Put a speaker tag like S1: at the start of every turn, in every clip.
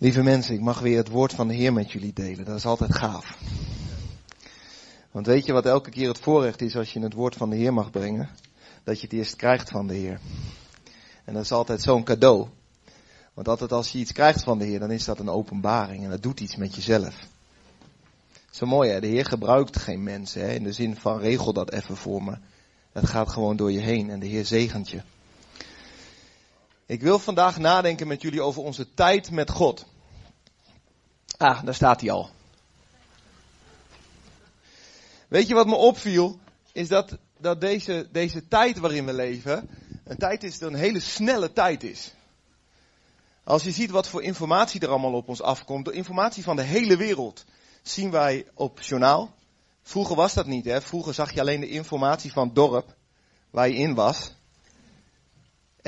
S1: Lieve mensen, ik mag weer het woord van de Heer met jullie delen. Dat is altijd gaaf. Want weet je wat elke keer het voorrecht is als je het woord van de Heer mag brengen? Dat je het eerst krijgt van de Heer. En dat is altijd zo'n cadeau. Want altijd als je iets krijgt van de Heer, dan is dat een openbaring en dat doet iets met jezelf. Zo mooi hè, de Heer gebruikt geen mensen hè, in de zin van regel dat even voor me. Het gaat gewoon door je heen en de Heer zegent je. Ik wil vandaag nadenken met jullie over onze tijd met God. Ah, daar staat hij al. Weet je wat me opviel? Is dat, dat deze, deze tijd waarin we leven, een tijd is een hele snelle tijd is. Als je ziet wat voor informatie er allemaal op ons afkomt, de informatie van de hele wereld, zien wij op journaal. Vroeger was dat niet, hè? Vroeger zag je alleen de informatie van het dorp waar je in was.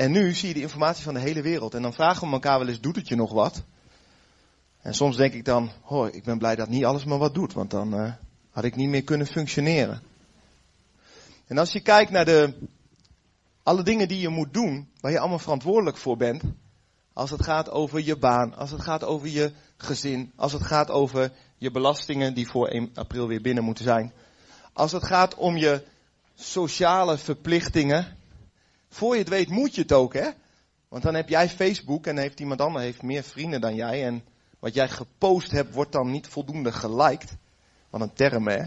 S1: En nu zie je de informatie van de hele wereld. En dan vragen we elkaar wel eens, doet het je nog wat? En soms denk ik dan, hoor, ik ben blij dat niet alles maar wat doet, want dan uh, had ik niet meer kunnen functioneren. En als je kijkt naar de, alle dingen die je moet doen, waar je allemaal verantwoordelijk voor bent, als het gaat over je baan, als het gaat over je gezin, als het gaat over je belastingen die voor 1 april weer binnen moeten zijn, als het gaat om je sociale verplichtingen, voor je het weet moet je het ook, hè? Want dan heb jij Facebook en heeft iemand anders heeft meer vrienden dan jij. En wat jij gepost hebt wordt dan niet voldoende geliked. Wat een term, hè?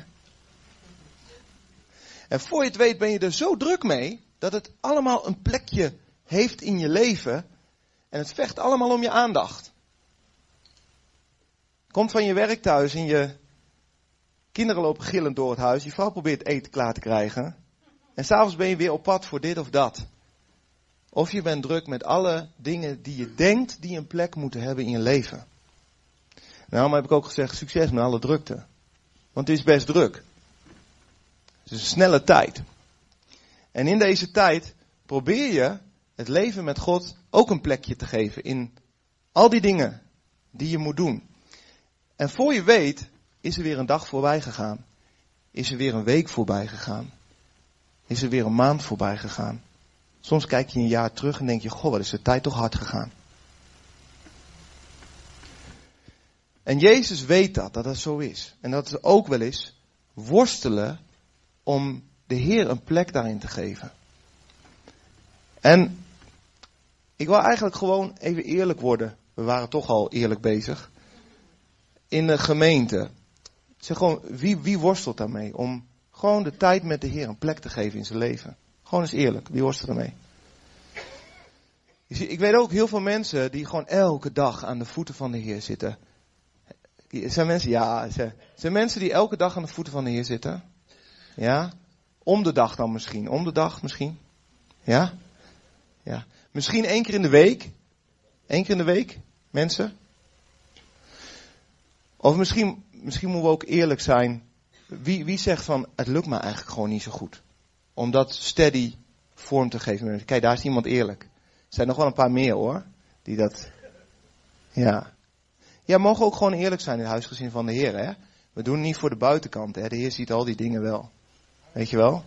S1: En voor je het weet ben je er zo druk mee dat het allemaal een plekje heeft in je leven. En het vecht allemaal om je aandacht. Komt van je werk thuis en je kinderen lopen gillend door het huis. Je vrouw probeert eten klaar te krijgen. En s'avonds ben je weer op pad voor dit of dat. Of je bent druk met alle dingen die je denkt die een plek moeten hebben in je leven. Daarom heb ik ook gezegd, succes met alle drukte. Want het is best druk. Het is een snelle tijd. En in deze tijd probeer je het leven met God ook een plekje te geven in al die dingen die je moet doen. En voor je weet, is er weer een dag voorbij gegaan. Is er weer een week voorbij gegaan. Is er weer een maand voorbij gegaan. Soms kijk je een jaar terug en denk je, goh, wat is de tijd toch hard gegaan. En Jezus weet dat, dat dat zo is. En dat ze ook wel eens worstelen om de Heer een plek daarin te geven. En ik wil eigenlijk gewoon even eerlijk worden. We waren toch al eerlijk bezig. In de gemeente. Zeg gewoon, wie, wie worstelt daarmee? Om gewoon de tijd met de Heer een plek te geven in zijn leven. Gewoon eens eerlijk, wie worstelt ermee? Ik weet ook heel veel mensen die gewoon elke dag aan de voeten van de Heer zitten. Zijn mensen, ja, zijn mensen die elke dag aan de voeten van de Heer zitten? Ja? Om de dag dan misschien, om de dag misschien? Ja? Ja. Misschien één keer in de week? Eén keer in de week, mensen? Of misschien, misschien moeten we ook eerlijk zijn. Wie, wie zegt van, het lukt me eigenlijk gewoon niet zo goed? Om dat steady vorm te geven. Kijk, daar is iemand eerlijk. Er zijn nog wel een paar meer hoor. Die dat, ja. Ja, mogen ook gewoon eerlijk zijn in het huisgezin van de Heer, hè. We doen het niet voor de buitenkant, hè. De Heer ziet al die dingen wel. Weet je wel?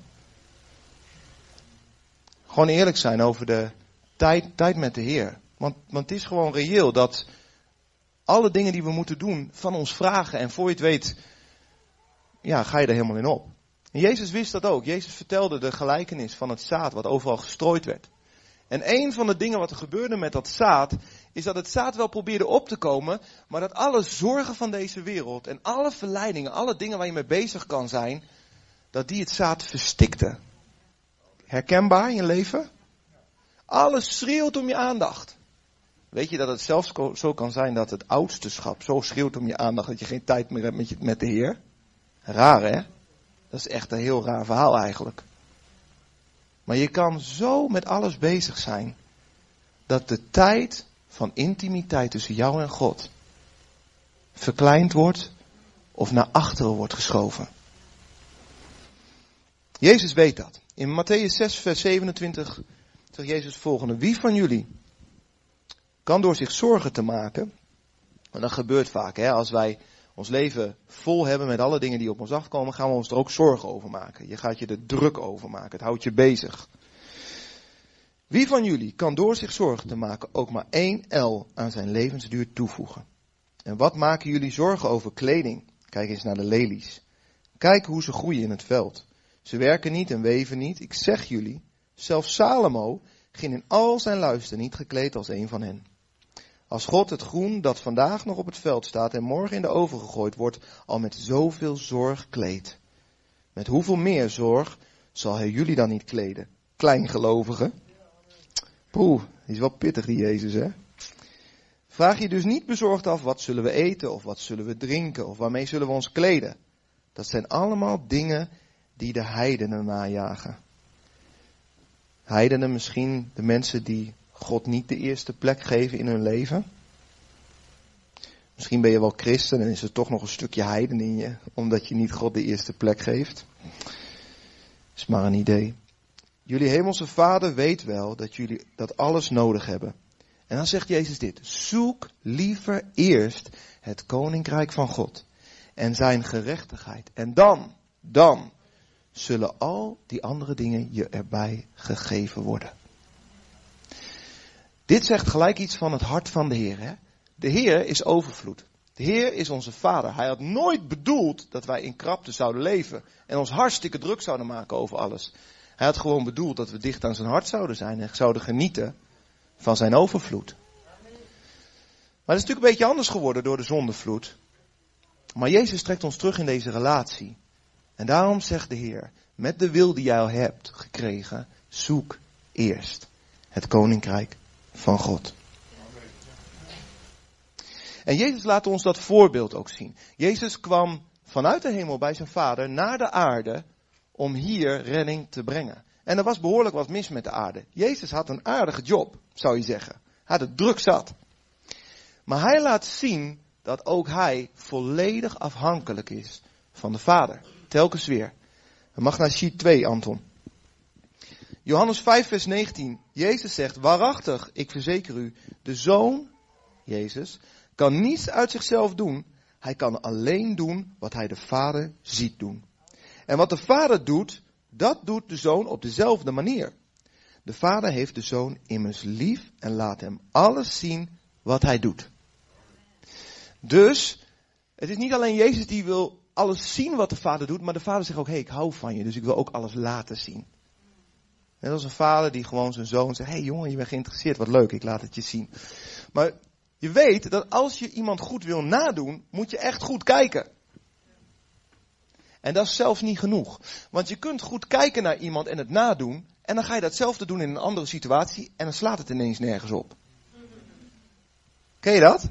S1: Gewoon eerlijk zijn over de tijd, tijd met de Heer. Want, want het is gewoon reëel dat alle dingen die we moeten doen van ons vragen en voor je het weet, ja, ga je er helemaal in op. En Jezus wist dat ook. Jezus vertelde de gelijkenis van het zaad wat overal gestrooid werd. En een van de dingen wat er gebeurde met dat zaad, is dat het zaad wel probeerde op te komen, maar dat alle zorgen van deze wereld en alle verleidingen, alle dingen waar je mee bezig kan zijn, dat die het zaad verstikte. Herkenbaar in je leven? Alles schreeuwt om je aandacht. Weet je dat het zelfs zo kan zijn dat het oudste schap zo schreeuwt om je aandacht dat je geen tijd meer hebt met de Heer? Raar hè? Dat is echt een heel raar verhaal eigenlijk. Maar je kan zo met alles bezig zijn dat de tijd van intimiteit tussen jou en God verkleind wordt of naar achteren wordt geschoven. Jezus weet dat. In Matthäus 6, vers 27 zegt Jezus het volgende. Wie van jullie kan door zich zorgen te maken, en dat gebeurt vaak, hè, als wij ons leven vol hebben met alle dingen die op ons afkomen, gaan we ons er ook zorgen over maken. Je gaat je er druk over maken. Het houdt je bezig. Wie van jullie kan door zich zorgen te maken ook maar één L aan zijn levensduur toevoegen? En wat maken jullie zorgen over kleding? Kijk eens naar de lelies. Kijk hoe ze groeien in het veld. Ze werken niet en weven niet. Ik zeg jullie, zelfs Salomo ging in al zijn luister niet gekleed als een van hen. Als God het groen dat vandaag nog op het veld staat en morgen in de oven gegooid wordt, al met zoveel zorg kleedt. Met hoeveel meer zorg zal hij jullie dan niet kleden? Kleingelovigen. Poeh, die is wel pittig die Jezus hè. Vraag je dus niet bezorgd af wat zullen we eten of wat zullen we drinken of waarmee zullen we ons kleden. Dat zijn allemaal dingen die de heidenen najagen. Heidenen misschien de mensen die God niet de eerste plek geven in hun leven. Misschien ben je wel christen en is er toch nog een stukje heiden in je, omdat je niet God de eerste plek geeft. Is maar een idee. Jullie hemelse vader weet wel dat jullie dat alles nodig hebben. En dan zegt Jezus dit. Zoek liever eerst het koninkrijk van God en zijn gerechtigheid. En dan, dan zullen al die andere dingen je erbij gegeven worden. Dit zegt gelijk iets van het hart van de Heer. Hè? De Heer is overvloed. De Heer is onze Vader. Hij had nooit bedoeld dat wij in krapte zouden leven en ons hartstikke druk zouden maken over alles. Hij had gewoon bedoeld dat we dicht aan zijn hart zouden zijn en zouden genieten van zijn overvloed. Maar het is natuurlijk een beetje anders geworden door de zondevloed. Maar Jezus trekt ons terug in deze relatie. En daarom zegt de Heer, met de wil die jij hebt gekregen, zoek eerst het koninkrijk van God. En Jezus laat ons dat voorbeeld ook zien. Jezus kwam vanuit de hemel bij zijn vader naar de aarde om hier redding te brengen. En er was behoorlijk wat mis met de aarde. Jezus had een aardige job, zou je zeggen. Hij had het druk zat. Maar hij laat zien dat ook hij volledig afhankelijk is van de Vader. Telkens weer. We mag naar sheet 2, Anton. Johannes 5, vers 19. Jezus zegt, waarachtig, ik verzeker u, de Zoon, Jezus, kan niets uit zichzelf doen. Hij kan alleen doen wat hij de Vader ziet doen. En wat de Vader doet, dat doet de Zoon op dezelfde manier. De Vader heeft de Zoon immers lief en laat hem alles zien wat hij doet. Dus, het is niet alleen Jezus die wil alles zien wat de Vader doet, maar de Vader zegt ook, hé, hey, ik hou van je, dus ik wil ook alles laten zien. Net als een vader die gewoon zijn zoon zegt, hey jongen, je bent geïnteresseerd, wat leuk, ik laat het je zien. Maar je weet dat als je iemand goed wil nadoen, moet je echt goed kijken. En dat is zelfs niet genoeg. Want je kunt goed kijken naar iemand en het nadoen, en dan ga je datzelfde doen in een andere situatie, en dan slaat het ineens nergens op. Ken je dat?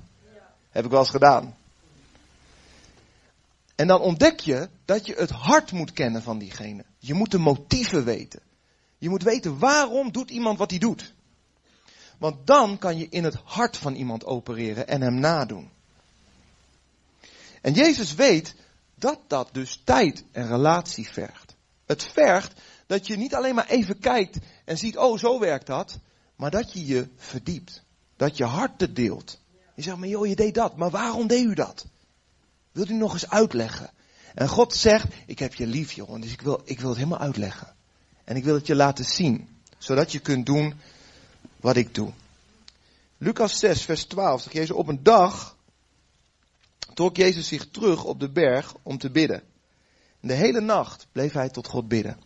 S1: Heb ik wel eens gedaan. En dan ontdek je dat je het hart moet kennen van diegene. Je moet de motieven weten. Je moet weten waarom doet iemand wat hij doet. Want dan kan je in het hart van iemand opereren en hem nadoen. En Jezus weet dat dat dus tijd en relatie vergt. Het vergt dat je niet alleen maar even kijkt en ziet, oh zo werkt dat, maar dat je je verdiept. Dat je harten deelt. Je zegt, maar joh, je deed dat, maar waarom deed u dat? Wilt u nog eens uitleggen? En God zegt, ik heb je lief jongen, dus ik wil, ik wil het helemaal uitleggen. En ik wil het je laten zien, zodat je kunt doen wat ik doe. Lucas 6, vers 12 zegt Jezus, op een dag trok Jezus zich terug op de berg om te bidden. En de hele nacht bleef hij tot God bidden.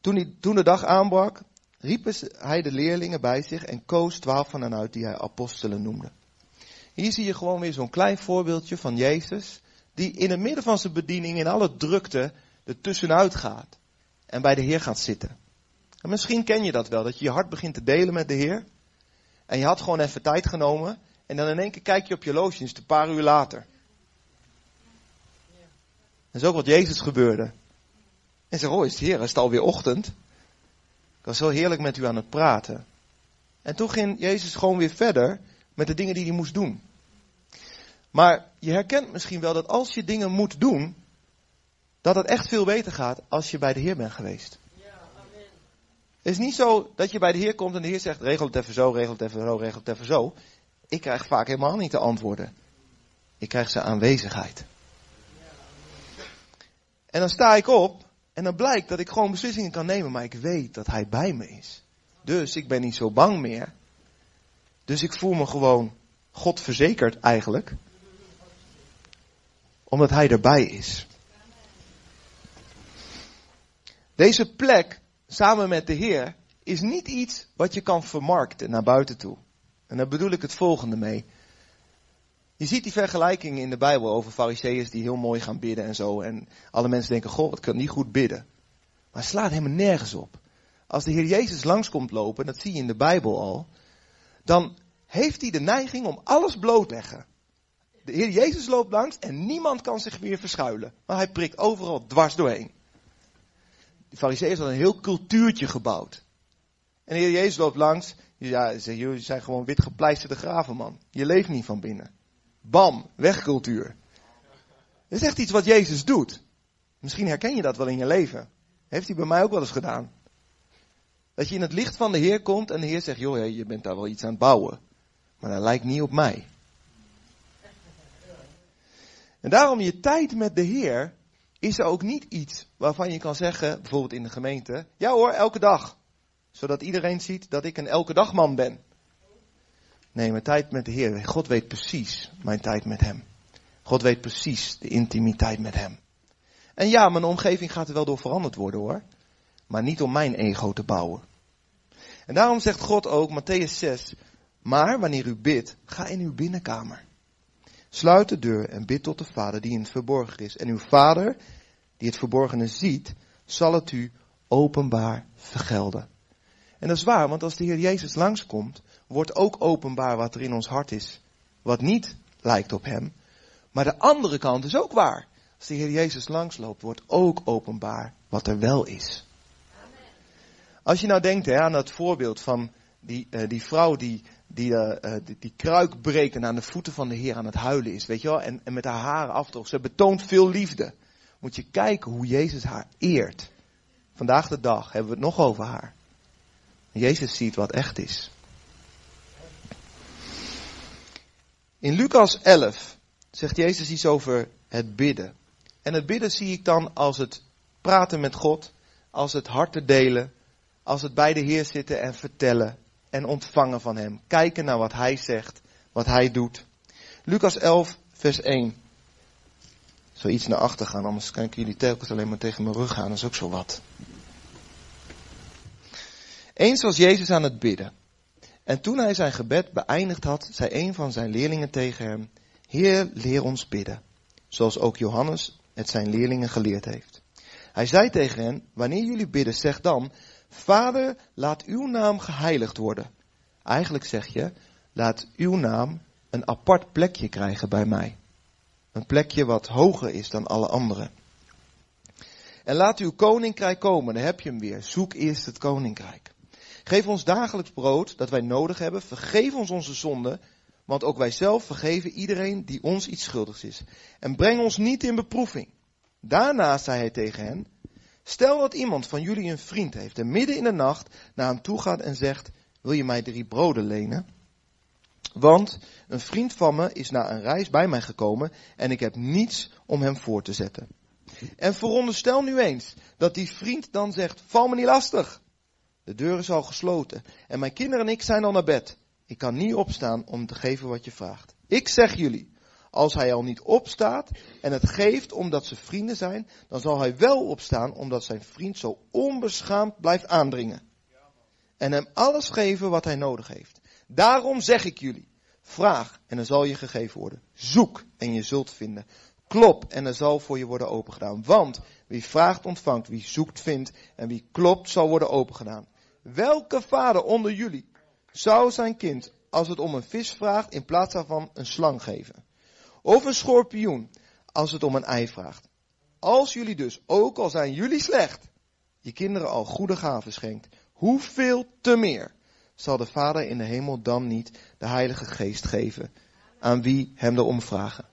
S1: Toen de dag aanbrak, riep hij de leerlingen bij zich en koos twaalf van hen uit die hij apostelen noemde. Hier zie je gewoon weer zo'n klein voorbeeldje van Jezus, die in het midden van zijn bediening in alle drukte er tussenuit gaat en bij de Heer gaat zitten. En misschien ken je dat wel, dat je je hart begint te delen met de Heer. En je had gewoon even tijd genomen. En dan in één keer kijk je op je het een paar uur later. Dat is ook wat Jezus gebeurde. En zei, oh is het Heer, is het alweer ochtend? Ik was zo heerlijk met u aan het praten. En toen ging Jezus gewoon weer verder met de dingen die hij moest doen. Maar je herkent misschien wel dat als je dingen moet doen, dat het echt veel beter gaat als je bij de Heer bent geweest. Ja, amen. Het is niet zo dat je bij de Heer komt en de Heer zegt, regel het even zo, regel het even zo, regel het even zo. Ik krijg vaak helemaal niet de antwoorden. Ik krijg zijn aanwezigheid. En dan sta ik op En dan blijkt dat ik gewoon beslissingen kan nemen, maar ik weet dat hij bij me is. Dus ik ben niet zo bang meer. Dus ik voel me gewoon God verzekerd eigenlijk. Omdat hij erbij is. Deze plek, samen met de Heer, is niet iets wat je kan vermarkten naar buiten toe. En daar bedoel ik het volgende mee. Je ziet die vergelijking in de Bijbel over fariseeërs die heel mooi gaan bidden en zo. En alle mensen denken, goh, ik kan niet goed bidden. Maar het slaat helemaal nergens op. Als de Heer Jezus langskomt lopen, dat zie je in de Bijbel al, dan heeft hij de neiging om alles bloot te leggen. De Heer Jezus loopt langs en niemand kan zich meer verschuilen. Maar hij prikt overal dwars doorheen. De fariseeërs hadden een heel cultuurtje gebouwd. En de Heer Jezus loopt langs. Ja, jullie zijn gewoon wit gepleisterde graven, man. Je leeft niet van binnen. Bam, wegcultuur. Dat is echt iets wat Jezus doet. Misschien herken je dat wel in je leven. Heeft hij bij mij ook wel eens gedaan. Dat je in het licht van de Heer komt en de Heer zegt, joh, je bent daar wel iets aan het bouwen. Maar dat lijkt niet op mij. En daarom je tijd met de Heer is er ook niet iets waarvan je kan zeggen, bijvoorbeeld in de gemeente, ja hoor, elke dag. Zodat iedereen ziet dat ik een elke dag man ben. Nee, mijn tijd met de Heer. God weet precies mijn tijd met Hem. God weet precies de intimiteit met Hem. En ja, mijn omgeving gaat er wel door veranderd worden hoor. Maar niet om mijn ego te bouwen. En daarom zegt God ook, Matthäus 6, maar wanneer u bidt, ga in uw binnenkamer. Sluit de deur en bid tot de Vader die in het verborgen is. En uw Vader, die het verborgene ziet, zal het u openbaar vergelden. En dat is waar, want als de Heer Jezus langskomt, wordt ook openbaar wat er in ons hart is, wat niet lijkt op Hem. Maar de andere kant is ook waar. Als de Heer Jezus langsloopt, wordt ook openbaar wat er wel is. Als je nou denkt hè, aan dat voorbeeld van die, uh, die vrouw die, die, uh, die, kruik breekt en aan de voeten van de Heer aan het huilen is, weet je wel, en, en met haar haren afdroog. Ze betoont veel liefde. Moet je kijken hoe Jezus haar eert. Vandaag de dag hebben we het nog over haar. Jezus ziet wat echt is. In Lucas 11 zegt Jezus iets over het bidden. En het bidden zie ik dan als het praten met God, als het harten delen, als het bij de Heer zitten en vertellen en ontvangen van Hem. Kijken naar wat Hij zegt, wat Hij doet. Lucas 11, vers 1. Zo iets naar achter gaan, anders kan ik jullie telkens alleen maar tegen mijn rug gaan, dat is ook zo wat. Eens was Jezus aan het bidden. En toen hij zijn gebed beëindigd had, zei een van zijn leerlingen tegen hem, Heer, leer ons bidden, zoals ook Johannes het zijn leerlingen geleerd heeft. Hij zei tegen hen, wanneer jullie bidden, zeg dan, Vader, laat uw naam geheiligd worden. Eigenlijk zeg je, laat uw naam een apart plekje krijgen bij mij. Een plekje wat hoger is dan alle anderen. En laat uw koninkrijk komen, dan heb je hem weer. Zoek eerst het koninkrijk. Geef ons dagelijks brood dat wij nodig hebben. Vergeef ons onze zonden, want ook wij zelf vergeven iedereen die ons iets schuldig is. En breng ons niet in beproeving. Daarna zei hij tegen hen, stel dat iemand van jullie een vriend heeft en midden in de nacht naar hem toe gaat en zegt, wil je mij drie broden lenen? Want een vriend van me is na een reis bij mij gekomen en ik heb niets om hem voor te zetten. En veronderstel nu eens dat die vriend dan zegt, val me niet lastig. De deur is al gesloten en mijn kinderen en ik zijn al naar bed. Ik kan niet opstaan om te geven wat je vraagt. Ik zeg jullie, als hij al niet opstaat en het geeft omdat ze vrienden zijn, dan zal hij wel opstaan omdat zijn vriend zo onbeschaamd blijft aandringen. En hem alles geven wat hij nodig heeft. Daarom zeg ik jullie, vraag en er zal je gegeven worden. Zoek en je zult vinden. Klop en er zal voor je worden opengedaan. Want wie vraagt ontvangt, wie zoekt vindt en wie klopt zal worden opengedaan. Welke vader onder jullie zou zijn kind, als het om een vis vraagt, in plaats daarvan een slang geven? Of een schorpioen, als het om een ei vraagt? Als jullie dus, ook al zijn jullie slecht, je kinderen al goede gaven schenkt, hoeveel te meer zal de Vader in de hemel dan niet de Heilige Geest geven aan wie hem erom vragen?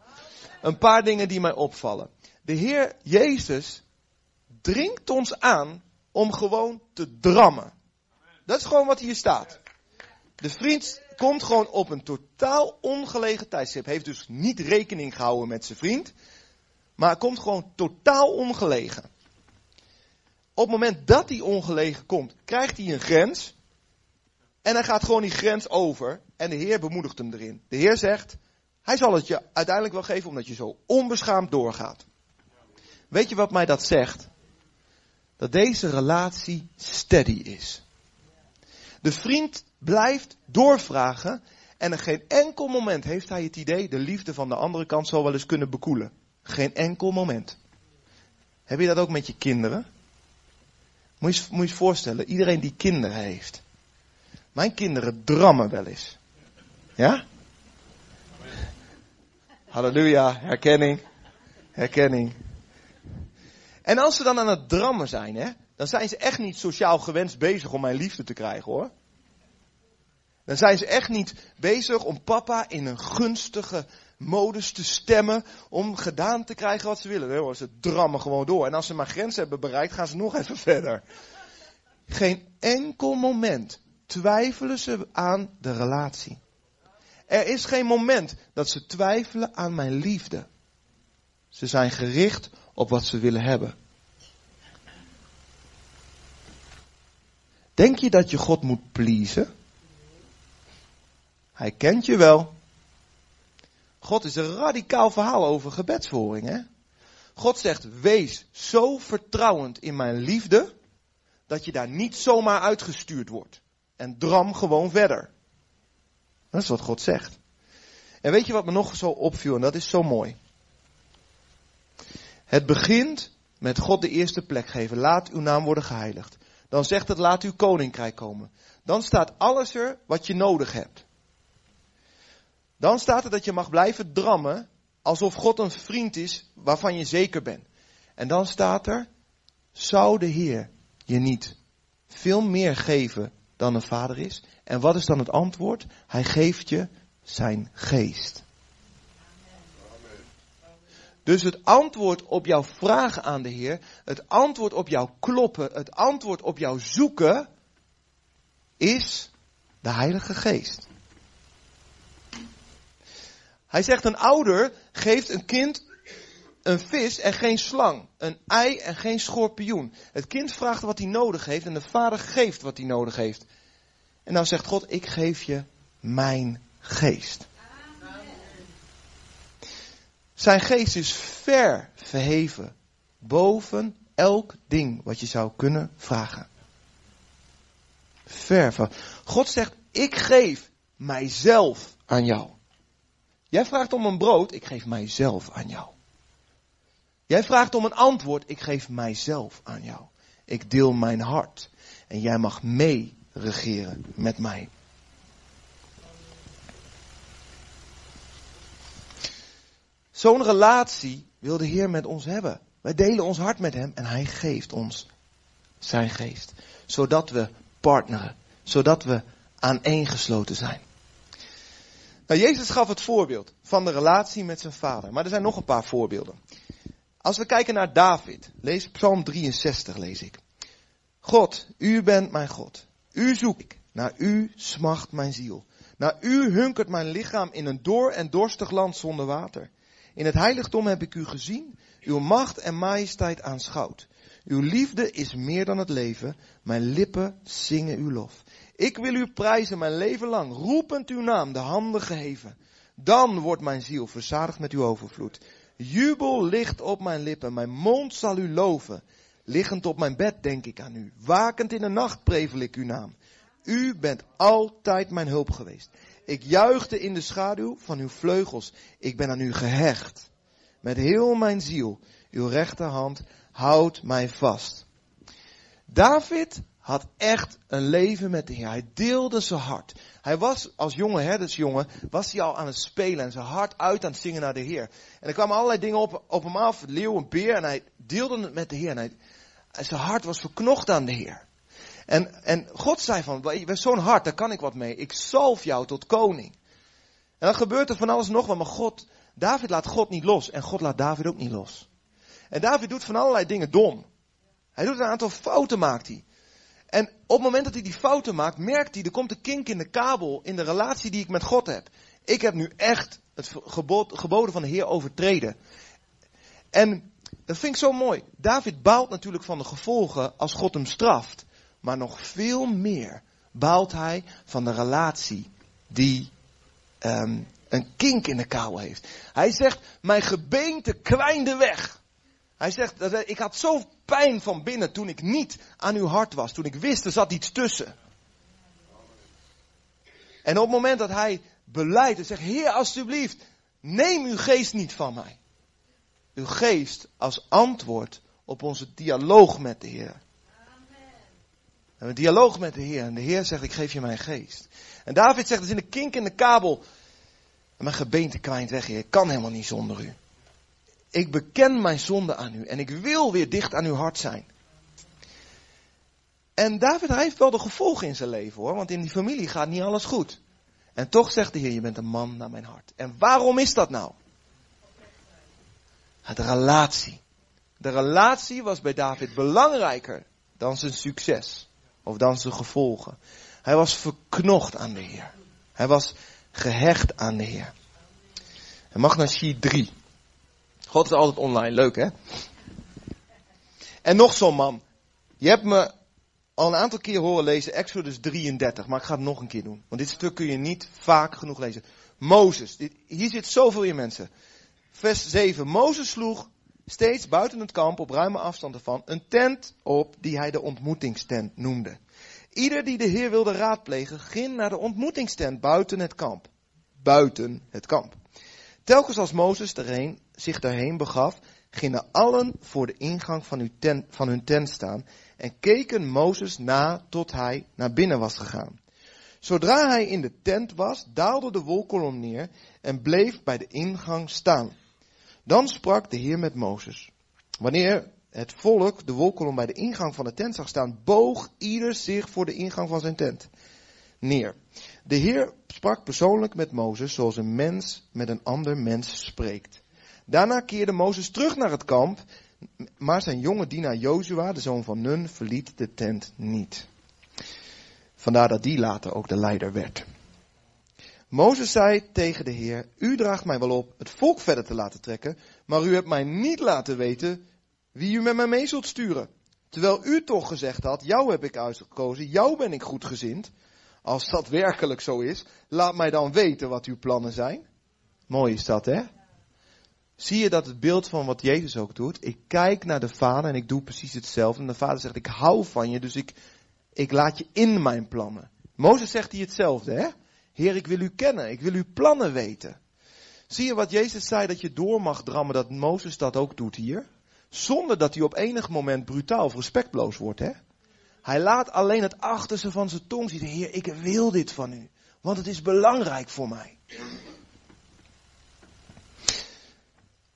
S1: Een paar dingen die mij opvallen. De Heer Jezus dringt ons aan om gewoon te drammen. Dat is gewoon wat hier staat. De vriend komt gewoon op een totaal ongelegen tijdstip. Heeft dus niet rekening gehouden met zijn vriend. Maar komt gewoon totaal ongelegen. op het moment dat hij ongelegen komt, krijgt hij een grens. En hij gaat gewoon die grens over. En de Heer bemoedigt hem erin. De Heer zegt, hij zal het je uiteindelijk wel geven omdat je zo onbeschaamd doorgaat. Weet je wat mij dat zegt? Dat deze relatie steady is. De vriend blijft doorvragen en in geen enkel moment heeft hij het idee de liefde van de andere kant zal wel eens kunnen bekoelen. Geen enkel moment. Heb je dat ook met je kinderen? Moet je, moet je eens voorstellen, iedereen die kinderen heeft. Mijn kinderen drammen wel eens. Ja? Halleluja, herkenning. Herkenning. En als ze dan aan het drammen zijn, hè, dan zijn ze echt niet sociaal gewenst bezig om mijn liefde te krijgen hoor. Dan zijn ze echt niet bezig om papa in een gunstige modus te stemmen om gedaan te krijgen wat ze willen. Nee hoor, ze drammen gewoon door. En als ze maar grens hebben bereikt, gaan ze nog even verder. Geen enkel moment twijfelen ze aan de relatie. Er is geen moment dat ze twijfelen aan mijn liefde. Ze zijn gericht op wat ze willen hebben. Denk je dat je God moet pleasen? Hij kent je wel. God is een radicaal verhaal over gebedsvoering, hè? God zegt, wees zo vertrouwend in mijn liefde, dat je daar niet zomaar uitgestuurd wordt. En dram gewoon verder. Dat is wat God zegt. En weet je wat me nog zo opviel, en dat is zo mooi. Het begint met God de eerste plek geven. Laat uw naam worden geheiligd. Dan zegt het, laat uw koninkrijk komen. Dan staat alles er wat je nodig hebt. Dan staat er dat je mag blijven drammen alsof God een vriend is waarvan je zeker bent. En dan staat er, zou de Heer je niet veel meer geven dan een vader is? En wat is dan het antwoord? Hij geeft je zijn geest. Dus het antwoord op jouw vragen aan de Heer, het antwoord op jouw kloppen, het antwoord op jouw zoeken, is de Heilige Geest. Hij zegt een ouder geeft een kind een vis en geen slang, een ei en geen schorpioen. Het kind vraagt wat hij nodig heeft en de vader geeft wat hij nodig heeft. En dan zegt God, ik geef je mijn geest. Zijn geest is ver verheven boven elk ding wat je zou kunnen vragen. Ver van. God zegt, ik geef mijzelf aan jou. Jij vraagt om een brood, ik geef mijzelf aan jou. Jij vraagt om een antwoord, ik geef mijzelf aan jou. Ik deel mijn hart en jij mag mee regeren met mij. Zo'n relatie wil de Heer met ons hebben. Wij delen ons hart met Hem en Hij geeft ons zijn geest. Zodat we partneren. Zodat we aaneengesloten zijn. Nou, Jezus gaf het voorbeeld van de relatie met zijn vader. Maar er zijn nog een paar voorbeelden. Als we kijken naar David, lees Psalm 63, lees ik. God, u bent mijn God. U zoek ik. Naar u smacht mijn ziel. Naar u hunkert mijn lichaam in een door en dorstig land zonder water. In het heiligdom heb ik u gezien, uw macht en majesteit aanschouwd. Uw liefde is meer dan het leven, mijn lippen zingen uw lof. Ik wil u prijzen mijn leven lang, roepend uw naam, de handen geheven. Dan wordt mijn ziel verzadigd met uw overvloed. Jubel ligt op mijn lippen, mijn mond zal u loven. Liggend op mijn bed denk ik aan u. Wakend in de nacht prevel ik uw naam. U bent altijd mijn hulp geweest. Ik juichte in de schaduw van uw vleugels. Ik ben aan u gehecht. Met heel mijn ziel. Uw rechterhand houdt mij vast. David had echt een leven met de Heer. Hij deelde zijn hart. Hij was als jonge herdersjongen, was hij al aan het spelen en zijn hart uit aan het zingen naar de Heer. En er kwamen allerlei dingen op, op hem af, leeuw, een beer, en hij deelde het met de Heer. En, hij, zijn hart was verknocht aan de Heer. En, en God zei van, bent zo'n hart, daar kan ik wat mee. Ik zalf jou tot koning. En dan gebeurt er van alles nog wat, maar God, David laat God niet los. En God laat David ook niet los. En David doet van allerlei dingen dom. Hij doet een aantal fouten, maakt hij. En op het moment dat hij die fouten maakt, merkt hij, er komt een kink in de kabel in de relatie die ik met God heb. Ik heb nu echt het gebod, geboden van de Heer overtreden. En dat vind ik zo mooi. David baalt natuurlijk van de gevolgen als God hem straft. Maar nog veel meer baalt hij van de relatie die um, een kink in de kabel heeft. Hij zegt, mijn gebeente kwijnde weg. Hij zegt, ik had zo pijn van binnen toen ik niet aan uw hart was. Toen ik wist, er zat iets tussen. En op het moment dat hij beleidt en zegt, Heer alstublieft, neem uw geest niet van mij. Uw geest als antwoord op onze dialoog met de Heer. En een dialoog met de Heer. En de Heer zegt, ik geef je mijn geest. En David zegt, is in de kink in de kabel. Mijn gebeente kwijnt weg, Heer. Ik kan helemaal niet zonder u. Ik beken mijn zonde aan u. En ik wil weer dicht aan uw hart zijn. En David heeft wel de gevolgen in zijn leven hoor. Want in die familie gaat niet alles goed. En toch zegt de Heer, je bent een man naar mijn hart. En waarom is dat nou? De relatie. De relatie was bij David belangrijker dan zijn succes. Of dan zijn gevolgen. Hij was verknocht aan de Heer. Hij was gehecht aan de Heer. En mag naar sheet 3. God is altijd online, leuk hè? En nog zo'n man. Je hebt me al een aantal keer horen lezen Exodus 33, maar ik ga het nog een keer doen. Want dit stuk kun je niet vaak genoeg lezen. Mozes, dit, hier zit zoveel in mensen. Vers 7. Mozes sloeg steeds buiten het kamp op ruime afstand ervan een tent op die hij de ontmoetingstent noemde. Ieder die de Heer wilde raadplegen, ging naar de ontmoetingstent buiten het kamp. Buiten het kamp. Telkens als Mozes erheen, zich daarheen begaf, gingen allen voor de ingang van, van hun tent staan en keken Mozes na tot hij naar binnen was gegaan. Zodra hij in de tent was, daalde de wolkolom neer en bleef bij de ingang staan. Dan sprak de Heer met Mozes. Wanneer het volk de wolkolom bij de ingang van de tent zag staan, boog ieder zich voor de ingang van zijn tent neer. De Heer sprak persoonlijk met Mozes zoals een mens met een ander mens spreekt. Daarna keerde Mozes terug naar het kamp, maar zijn jonge dienaar Jozua, de zoon van Nun, verliet de tent niet. Vandaar dat die later ook de leider werd. Mozes zei tegen de Heer, u draagt mij wel op het volk verder te laten trekken, maar u hebt mij niet laten weten wie u met mij mee zult sturen. Terwijl u toch gezegd had, jou heb ik uitgekozen, jou ben ik goed gezind. Als dat werkelijk zo is, laat mij dan weten wat uw plannen zijn. Mooi is dat, hè? Zie je dat het beeld van wat Jezus ook doet? Ik kijk naar de Vader en ik doe precies hetzelfde. En de Vader zegt, ik hou van je, dus ik, ik laat je in mijn plannen. Mozes zegt hij hetzelfde, hè? Heer, ik wil u kennen, ik wil uw plannen weten. Zie je wat Jezus zei, dat je door mag drammen, dat Mozes dat ook doet hier? Zonder dat hij op enig moment brutaal of respectloos wordt, hè? Hij laat alleen het achterste van zijn tong zien. Heer, ik wil dit van u. Want het is belangrijk voor mij.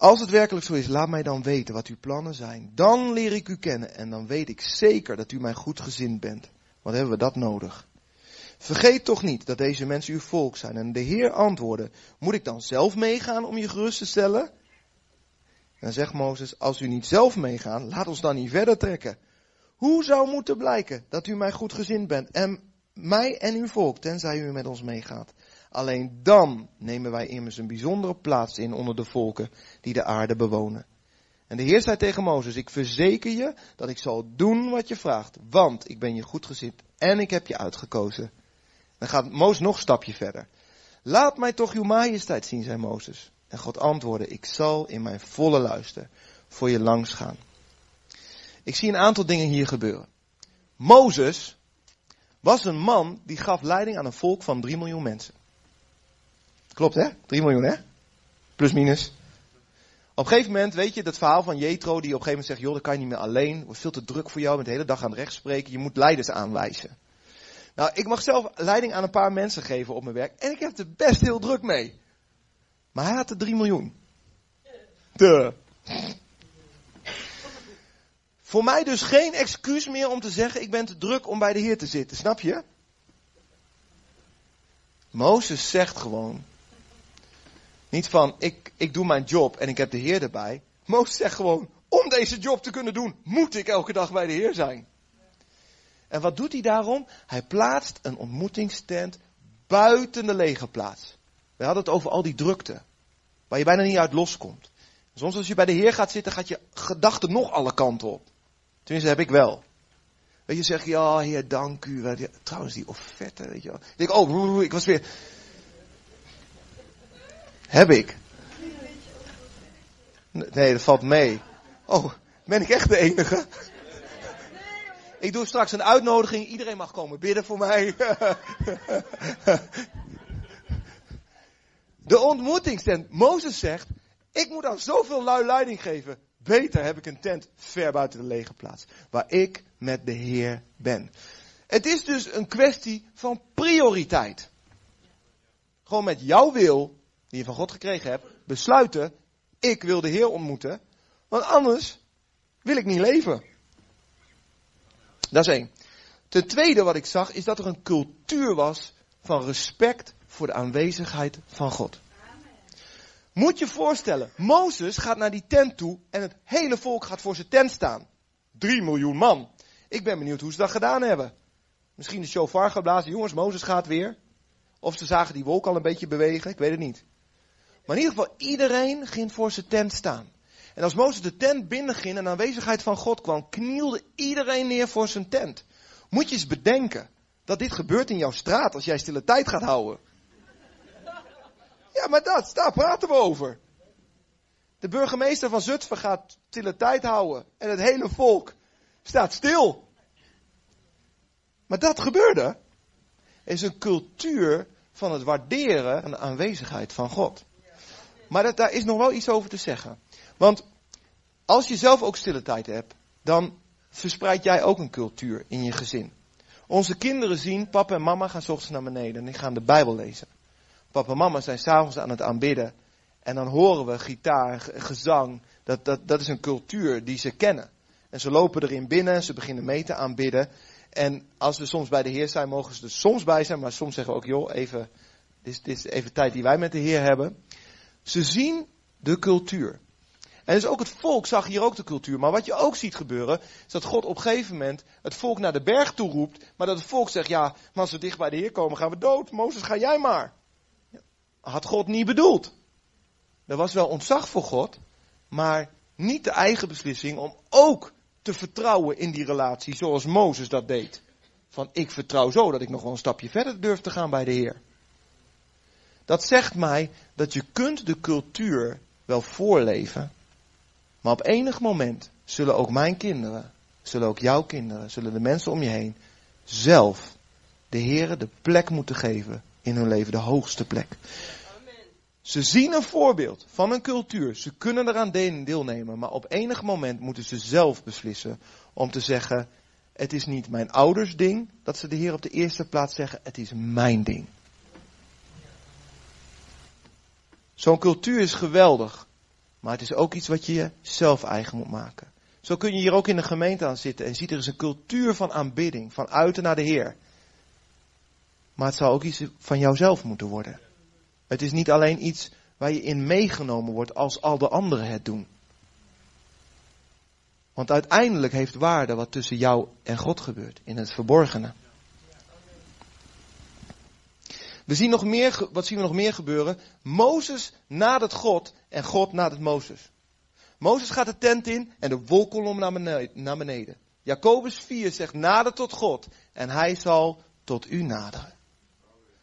S1: Als het werkelijk zo is, laat mij dan weten wat uw plannen zijn. Dan leer ik u kennen en dan weet ik zeker dat u mij goed gezind bent. Wat hebben we dat nodig? Vergeet toch niet dat deze mensen uw volk zijn. En de Heer antwoordde, moet ik dan zelf meegaan om je gerust te stellen? En zegt Mozes, als u niet zelf meegaan, laat ons dan niet verder trekken. Hoe zou moeten blijken dat u mij goed gezind bent en mij en uw volk, tenzij u met ons meegaat? Alleen dan nemen wij immers een bijzondere plaats in onder de volken die de aarde bewonen. En de Heer zei tegen Mozes, ik verzeker je dat ik zal doen wat je vraagt, want ik ben je goed gezind en ik heb je uitgekozen. Dan gaat Mozes nog een stapje verder. Laat mij toch uw majesteit zien, zei Mozes. En God antwoordde, ik zal in mijn volle luister voor je langs gaan. Ik zie een aantal dingen hier gebeuren. Mozes was een man die gaf leiding aan een volk van 3 miljoen mensen. Klopt hè? 3 miljoen hè? Plus minus. Op een gegeven moment, weet je, dat verhaal van Jethro die op een gegeven moment zegt, joh, dat kan je niet meer alleen, het wordt veel te druk voor jou, bent de hele dag aan het recht spreken, je moet leiders aanwijzen. Nou, ik mag zelf leiding aan een paar mensen geven op mijn werk en ik heb er best heel druk mee. Maar hij had er 3 miljoen. De. Voor mij dus geen excuus meer om te zeggen, ik ben te druk om bij de Heer te zitten, snap je? Mozes zegt gewoon, niet van, ik, ik doe mijn job en ik heb de Heer erbij. Mozes zegt gewoon, om deze job te kunnen doen, moet ik elke dag bij de Heer zijn. En wat doet hij daarom? Hij plaatst een ontmoetingstent buiten de legerplaats. We hadden het over al die drukte, waar je bijna niet uit loskomt. Soms als je bij de Heer gaat zitten, gaat je gedachte nog alle kanten op. Tenminste, heb ik wel. Weet je, zeg je, ja, Heer, dank u. Trouwens, die offerte, weet je wel. Ik denk, oh, ik was weer... Heb ik. Nee, dat valt mee. Oh, ben ik echt de enige? Ik doe straks een uitnodiging. Iedereen mag komen bidden voor mij. De ontmoetingstent. Mozes zegt, ik moet aan zoveel lui leiding geven. Beter heb ik een tent ver buiten de lege plaats. Waar ik met de Heer ben. Het is dus een kwestie van prioriteit. Gewoon met jouw wil, die je van God gekregen hebt, besluiten, ik wil de Heer ontmoeten. Want anders wil ik niet leven. Dat is één. Ten tweede wat ik zag is dat er een cultuur was van respect voor de aanwezigheid van God. Moet je voorstellen, Mozes gaat naar die tent toe en het hele volk gaat voor zijn tent staan. Drie miljoen man. Ik ben benieuwd hoe ze dat gedaan hebben. Misschien de shofar geblazen, jongens, Mozes gaat weer. Of ze zagen die wolk al een beetje bewegen, ik weet het niet. Maar in ieder geval, iedereen ging voor zijn tent staan. En als Mozes de tent binnenging en de aanwezigheid van God kwam, knielde iedereen neer voor zijn tent. Moet je eens bedenken dat dit gebeurt in jouw straat als jij stille tijd gaat houden. Ja, maar dat, daar praten we over. De burgemeester van Zutphen gaat stille tijd houden en het hele volk staat stil. Maar dat gebeurde. is een cultuur van het waarderen en de aanwezigheid van God. Maar dat, daar is nog wel iets over te zeggen. Want als je zelf ook stille tijd hebt, dan verspreid jij ook een cultuur in je gezin. Onze kinderen zien, papa en mama gaan s ochtends naar beneden en die gaan de Bijbel lezen. Papa en mama zijn s'avonds aan het aanbidden. En dan horen we gitaar, gezang. Dat, dat, dat is een cultuur die ze kennen. En ze lopen erin binnen, ze beginnen mee te aanbidden. En als we soms bij de Heer zijn, mogen ze er soms bij zijn. Maar soms zeggen we ook, joh, even, dit is, dit is even tijd die wij met de Heer hebben. Ze zien de cultuur. En dus ook het volk zag hier ook de cultuur. Maar wat je ook ziet gebeuren, is dat God op een gegeven moment het volk naar de berg toe roept. Maar dat het volk zegt, ja, maar als we dicht bij de Heer komen, gaan we dood. Mozes, ga jij maar. Had God niet bedoeld. Er was wel ontzag voor God, maar niet de eigen beslissing om ook te vertrouwen in die relatie zoals Mozes dat deed. Van ik vertrouw zo dat ik nog wel een stapje verder durf te gaan bij de Heer. Dat zegt mij dat je kunt de cultuur wel voorleven, maar op enig moment zullen ook mijn kinderen, zullen ook jouw kinderen, zullen de mensen om je heen zelf de Heer de plek moeten geven in hun leven, de hoogste plek. Ze zien een voorbeeld van een cultuur. Ze kunnen eraan deelnemen, maar op enig moment moeten ze zelf beslissen om te zeggen: Het is niet mijn ouders ding dat ze de Heer op de eerste plaats zeggen, het is mijn ding. Zo'n cultuur is geweldig, maar het is ook iets wat je zelf eigen moet maken. Zo kun je hier ook in de gemeente aan zitten en ziet er is een cultuur van aanbidding, van uiten naar de Heer. Maar het zou ook iets van jouzelf moeten worden. Het is niet alleen iets waar je in meegenomen wordt als al de anderen het doen. Want uiteindelijk heeft waarde wat tussen jou en God gebeurt, in het verborgene. We zien nog meer, wat zien we nog meer gebeuren? Mozes nadert God en God nadert Mozes. Mozes gaat de tent in en de wolkolom naar beneden. Jacobus 4 zegt nader tot God en hij zal tot u naderen.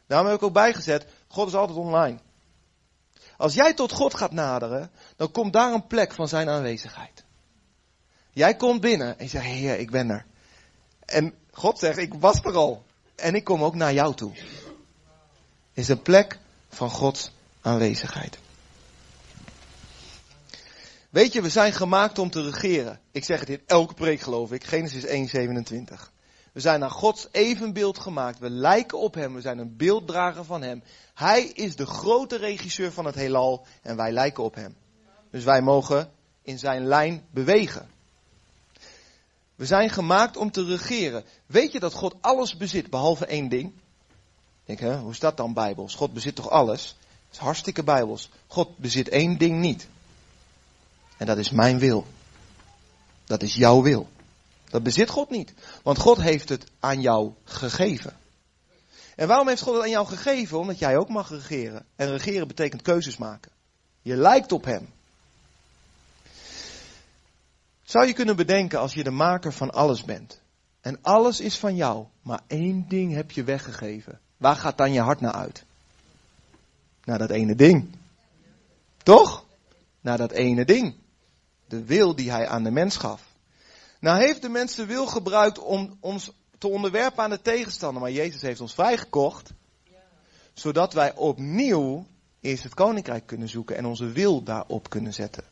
S1: Daarom heb ik ook bijgezet, God is altijd online. Als jij tot God gaat naderen, dan komt daar een plek van zijn aanwezigheid. Jij komt binnen en je zegt, Heer, ik ben er. En God zegt, ik was er al. En ik kom ook naar jou toe. Is een plek van Gods aanwezigheid. Weet je, we zijn gemaakt om te regeren. Ik zeg het in elke preek geloof ik. Genesis 1:27. We zijn naar Gods evenbeeld gemaakt. We lijken op Hem. We zijn een beelddrager van Hem. Hij is de grote regisseur van het heelal en wij lijken op Hem. Dus wij mogen in Zijn lijn bewegen. We zijn gemaakt om te regeren. Weet je dat God alles bezit behalve één ding? Denk, hè, hoe is dat dan bijbels? God bezit toch alles? Dat is hartstikke bijbels. God bezit één ding niet. En dat is mijn wil. Dat is jouw wil. Dat bezit God niet. Want God heeft het aan jou gegeven. En waarom heeft God het aan jou gegeven? Omdat jij ook mag regeren. En regeren betekent keuzes maken. Je lijkt op Hem. Zou je kunnen bedenken als je de maker van alles bent. En alles is van jou, maar één ding heb je weggegeven. Waar gaat dan je hart naar uit? Naar dat ene ding. Toch? Naar dat ene ding. De wil die hij aan de mens gaf. Nou heeft de mens de wil gebruikt om ons te onderwerpen aan de tegenstander. Maar Jezus heeft ons vrijgekocht. Zodat wij opnieuw eerst het koninkrijk kunnen zoeken en onze wil daarop kunnen zetten.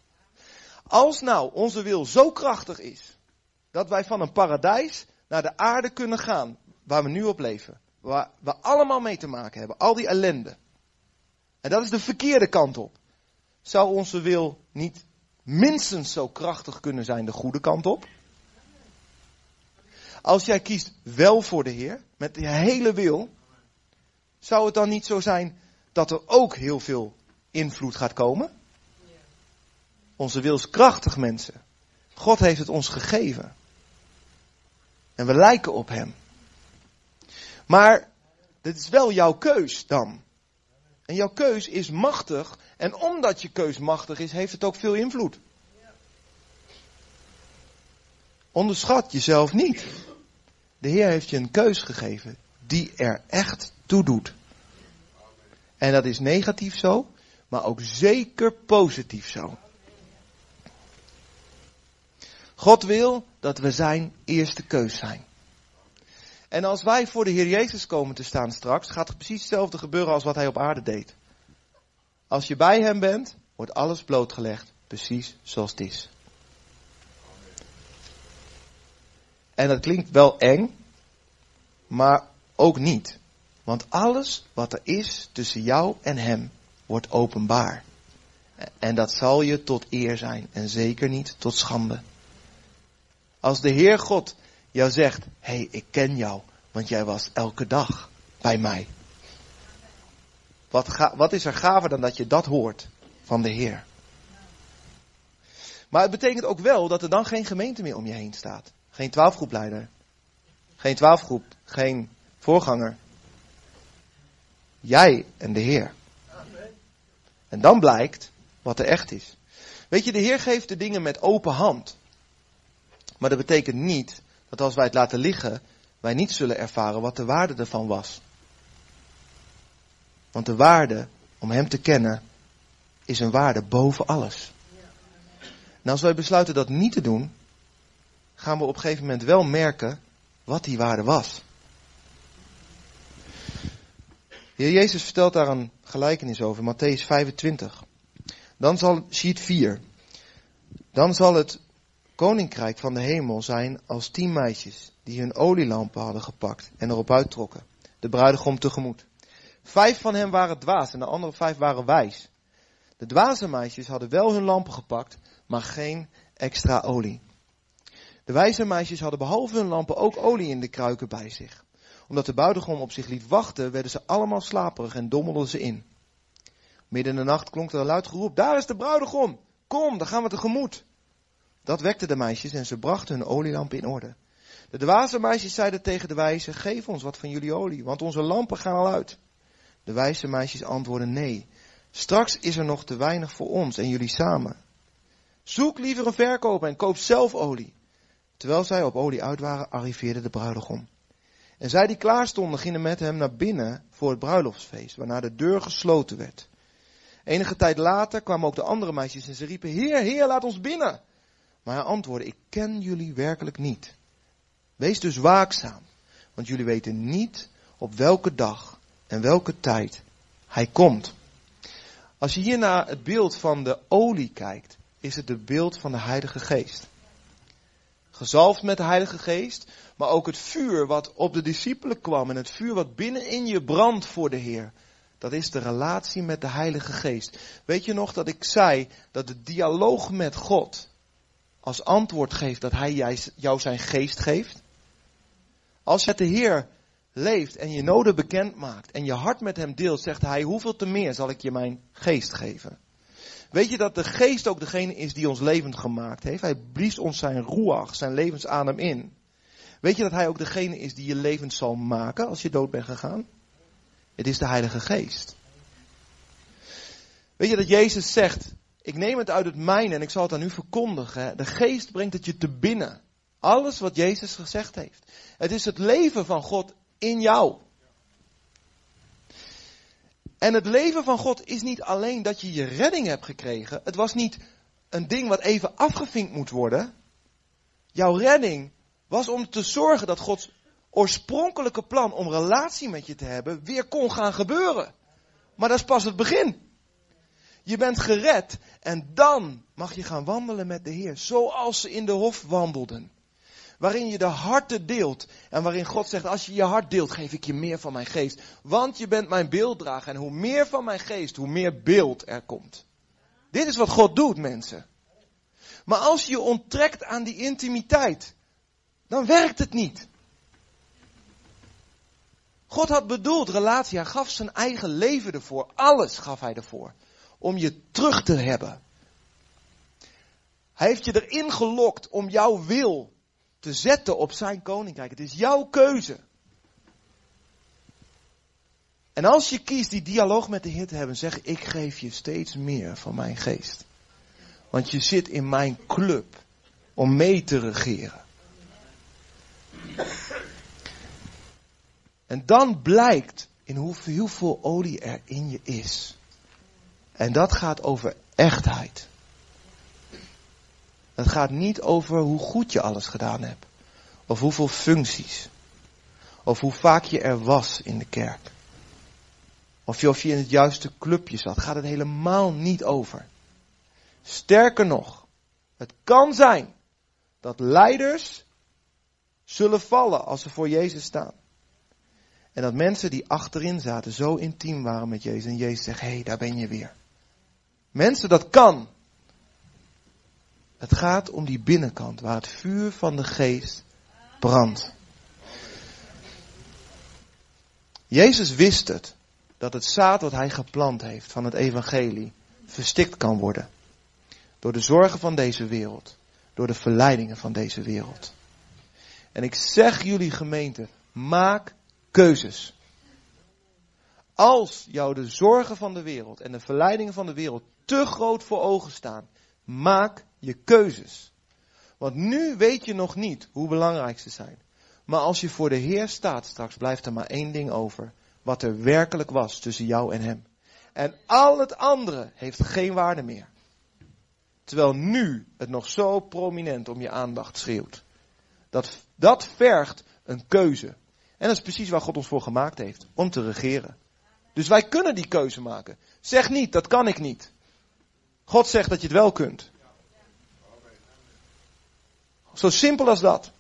S1: Als nou onze wil zo krachtig is. Dat wij van een paradijs naar de aarde kunnen gaan. Waar we nu op leven. Waar we allemaal mee te maken hebben. Al die ellende. En dat is de verkeerde kant op. Zou onze wil niet minstens zo krachtig kunnen zijn de goede kant op? Als jij kiest wel voor de Heer, met je hele wil, zou het dan niet zo zijn dat er ook heel veel invloed gaat komen? Onze wil is krachtig, mensen. God heeft het ons gegeven. En we lijken op Hem. Maar dit is wel jouw keus dan. En jouw keus is machtig. En omdat je keus machtig is, heeft het ook veel invloed. Onderschat jezelf niet. De Heer heeft je een keus gegeven die er echt toe doet. En dat is negatief zo, maar ook zeker positief zo. God wil dat we zijn eerste keus zijn. En als wij voor de Heer Jezus komen te staan straks, gaat er precies hetzelfde gebeuren als wat Hij op aarde deed. Als je bij Hem bent, wordt alles blootgelegd, precies zoals het is. En dat klinkt wel eng, maar ook niet. Want alles wat er is tussen jou en Hem wordt openbaar. En dat zal je tot eer zijn en zeker niet tot schande. Als de Heer God jou zegt, hé, hey, ik ken jou, want jij was elke dag bij mij. Wat, ga, wat is er gaver dan dat je dat hoort van de Heer? Maar het betekent ook wel dat er dan geen gemeente meer om je heen staat. Geen twaalfgroepleider. Geen twaalfgroep. Geen voorganger. Jij en de Heer. En dan blijkt wat er echt is. Weet je, de Heer geeft de dingen met open hand. Maar dat betekent niet dat als wij het laten liggen, wij niet zullen ervaren wat de waarde ervan was. Want de waarde om Hem te kennen is een waarde boven alles. En als wij besluiten dat niet te doen, gaan we op een gegeven moment wel merken wat die waarde was. Heer Jezus vertelt daar een gelijkenis over, Matthäus 25. Dan zal, sheet 4. Dan zal het koninkrijk van de hemel zijn als tien meisjes die hun olielampen hadden gepakt en erop uittrokken, de bruidegom tegemoet. Vijf van hen waren dwaas en de andere vijf waren wijs. De dwaze meisjes hadden wel hun lampen gepakt, maar geen extra olie. De wijze meisjes hadden behalve hun lampen ook olie in de kruiken bij zich. Omdat de bruidegom op zich liet wachten, werden ze allemaal slaperig en dommelden ze in. Midden in de nacht klonk er een luid geroep, daar is de bruidegom! Kom, dan gaan we tegemoet. Dat wekte de meisjes en ze brachten hun olielampen in orde. De dwaze meisjes zeiden tegen de wijze, geef ons wat van jullie olie, want onze lampen gaan al uit. De wijze meisjes antwoordden nee. Straks is er nog te weinig voor ons en jullie samen. Zoek liever een verkoper en koop zelf olie. Terwijl zij op olie uit waren, arriveerde de bruidegom. En zij die klaar stonden, gingen met hem naar binnen voor het bruiloftsfeest, waarna de deur gesloten werd. Enige tijd later kwamen ook de andere meisjes en ze riepen, Heer, Heer, laat ons binnen. Maar hij antwoordde, ik ken jullie werkelijk niet. Wees dus waakzaam, want jullie weten niet op welke dag en welke tijd hij komt. Als je hier naar het beeld van de olie kijkt, is het het beeld van de Heilige Geest. Gezalfd met de Heilige Geest, maar ook het vuur wat op de discipelen kwam en het vuur wat binnenin je brandt voor de Heer. Dat is de relatie met de Heilige Geest. Weet je nog dat ik zei dat de dialoog met God als antwoord geeft dat Hij jou zijn geest geeft? Als je de Heer leeft en je noden bekend maakt en je hart met Hem deelt, zegt Hij, hoeveel te meer zal ik je mijn geest geven? Weet je dat de geest ook degene is die ons levend gemaakt heeft? Hij blies ons zijn ruach, zijn levensadem in. Weet je dat hij ook degene is die je levend zal maken als je dood bent gegaan? Het is de Heilige Geest. Weet je dat Jezus zegt, Ik neem het uit het mijne en ik zal het aan u verkondigen. De geest brengt het je te binnen. Alles wat Jezus gezegd heeft. Het is het leven van God in jou. En het leven van God is niet alleen dat je je redding hebt gekregen. Het was niet een ding wat even afgevinkt moet worden. Jouw redding was om te zorgen dat Gods oorspronkelijke plan om relatie met je te hebben weer kon gaan gebeuren. Maar dat is pas het begin. Je bent gered en dan mag je gaan wandelen met de Heer, zoals ze in de hof wandelden. Waarin je de harten deelt en waarin God zegt, als je je hart deelt, geef ik je meer van mijn geest. Want je bent mijn beelddrager en hoe meer van mijn geest, hoe meer beeld er komt. Dit is wat God doet, mensen. Maar als je je onttrekt aan die intimiteit, dan werkt het niet. God had bedoeld relatie, hij gaf zijn eigen leven ervoor, alles gaf hij ervoor, om je terug te hebben. Hij heeft je erin gelokt om jouw wil te zetten op zijn koninkrijk. Het is jouw keuze. En als je kiest die dialoog met de Heer te hebben, zeg ik geef je steeds meer van mijn geest. Want je zit in mijn club om mee te regeren. En dan blijkt in hoeveel olie er in je is. En dat gaat over echtheid. Het gaat niet over hoe goed je alles gedaan hebt. Of hoeveel functies. Of hoe vaak je er was in de kerk. Of je, of je in het juiste clubje zat. Gaat het helemaal niet over. Sterker nog, het kan zijn dat leiders zullen vallen als ze voor Jezus staan. En dat mensen die achterin zaten zo intiem waren met Jezus. En Jezus zegt, hé, hey, daar ben je weer. Mensen, dat kan. Het gaat om die binnenkant waar het vuur van de geest brandt. Jezus wist het, dat het zaad wat hij geplant heeft van het evangelie verstikt kan worden. Door de zorgen van deze wereld, door de verleidingen van deze wereld. En ik zeg jullie gemeente, maak keuzes. Als jou de zorgen van de wereld en de verleidingen van de wereld te groot voor ogen staan, maak je keuzes. Want nu weet je nog niet hoe belangrijk ze zijn. Maar als je voor de Heer staat straks, blijft er maar één ding over. Wat er werkelijk was tussen jou en Hem. En al het andere heeft geen waarde meer. Terwijl nu het nog zo prominent om je aandacht schreeuwt. Dat, dat vergt een keuze. En dat is precies waar God ons voor gemaakt heeft. Om te regeren. Dus wij kunnen die keuze maken. Zeg niet, dat kan ik niet. God zegt dat je het wel kunt. Zo simpel als dat.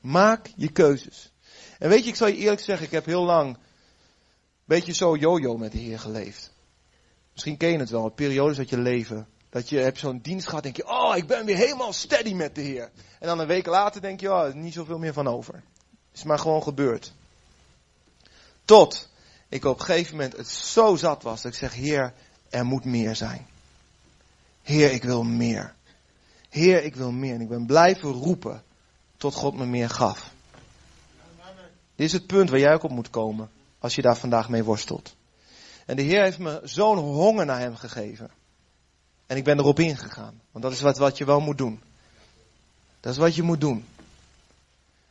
S1: Maak je keuzes. En weet je, ik zal je eerlijk zeggen, ik heb heel lang beetje zo yo-yo met de Heer geleefd. Misschien ken je het wel, periodes uit je leven. Dat je hebt zo'n dienst gehad, denk je, oh, ik ben weer helemaal steady met de Heer. En dan een week later denk je, oh, er is niet zoveel meer van over. Het is maar gewoon gebeurd. Tot ik op een gegeven moment het zo zat was dat ik zeg, Heer, er moet meer zijn. Heer, ik wil meer. Heer, ik wil meer. En ik ben blijven roepen tot God me meer gaf. Dit is het punt waar jij ook op moet komen als je daar vandaag mee worstelt. En de Heer heeft me zo'n honger naar Hem gegeven. En ik ben erop ingegaan. Want dat is wat, wat je wel moet doen. Dat is wat je moet doen.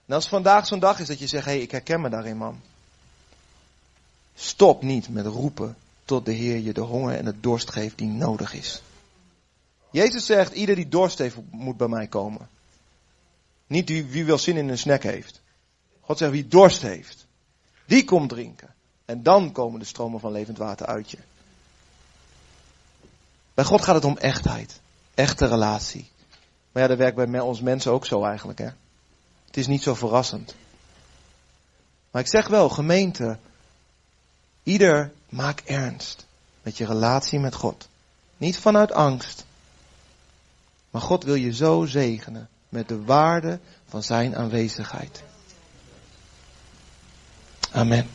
S1: En als vandaag zo'n dag is dat je zegt, hé, hey, ik herken me daarin, man. Stop niet met roepen tot de Heer je de honger en de dorst geeft die nodig is. Jezus zegt, ieder die dorst heeft, moet bij mij komen. Niet wie, wie wil zin in een snack heeft. God zegt, wie dorst heeft, die komt drinken. En dan komen de stromen van levend water uit je. Bij God gaat het om echtheid. Echte relatie. Maar ja, dat werkt bij ons mensen ook zo eigenlijk, hè. Het is niet zo verrassend. Maar ik zeg wel, gemeente, ieder maak ernst met je relatie met God. Niet vanuit angst, maar God wil je zo zegenen met de waarde van zijn aanwezigheid. Amen.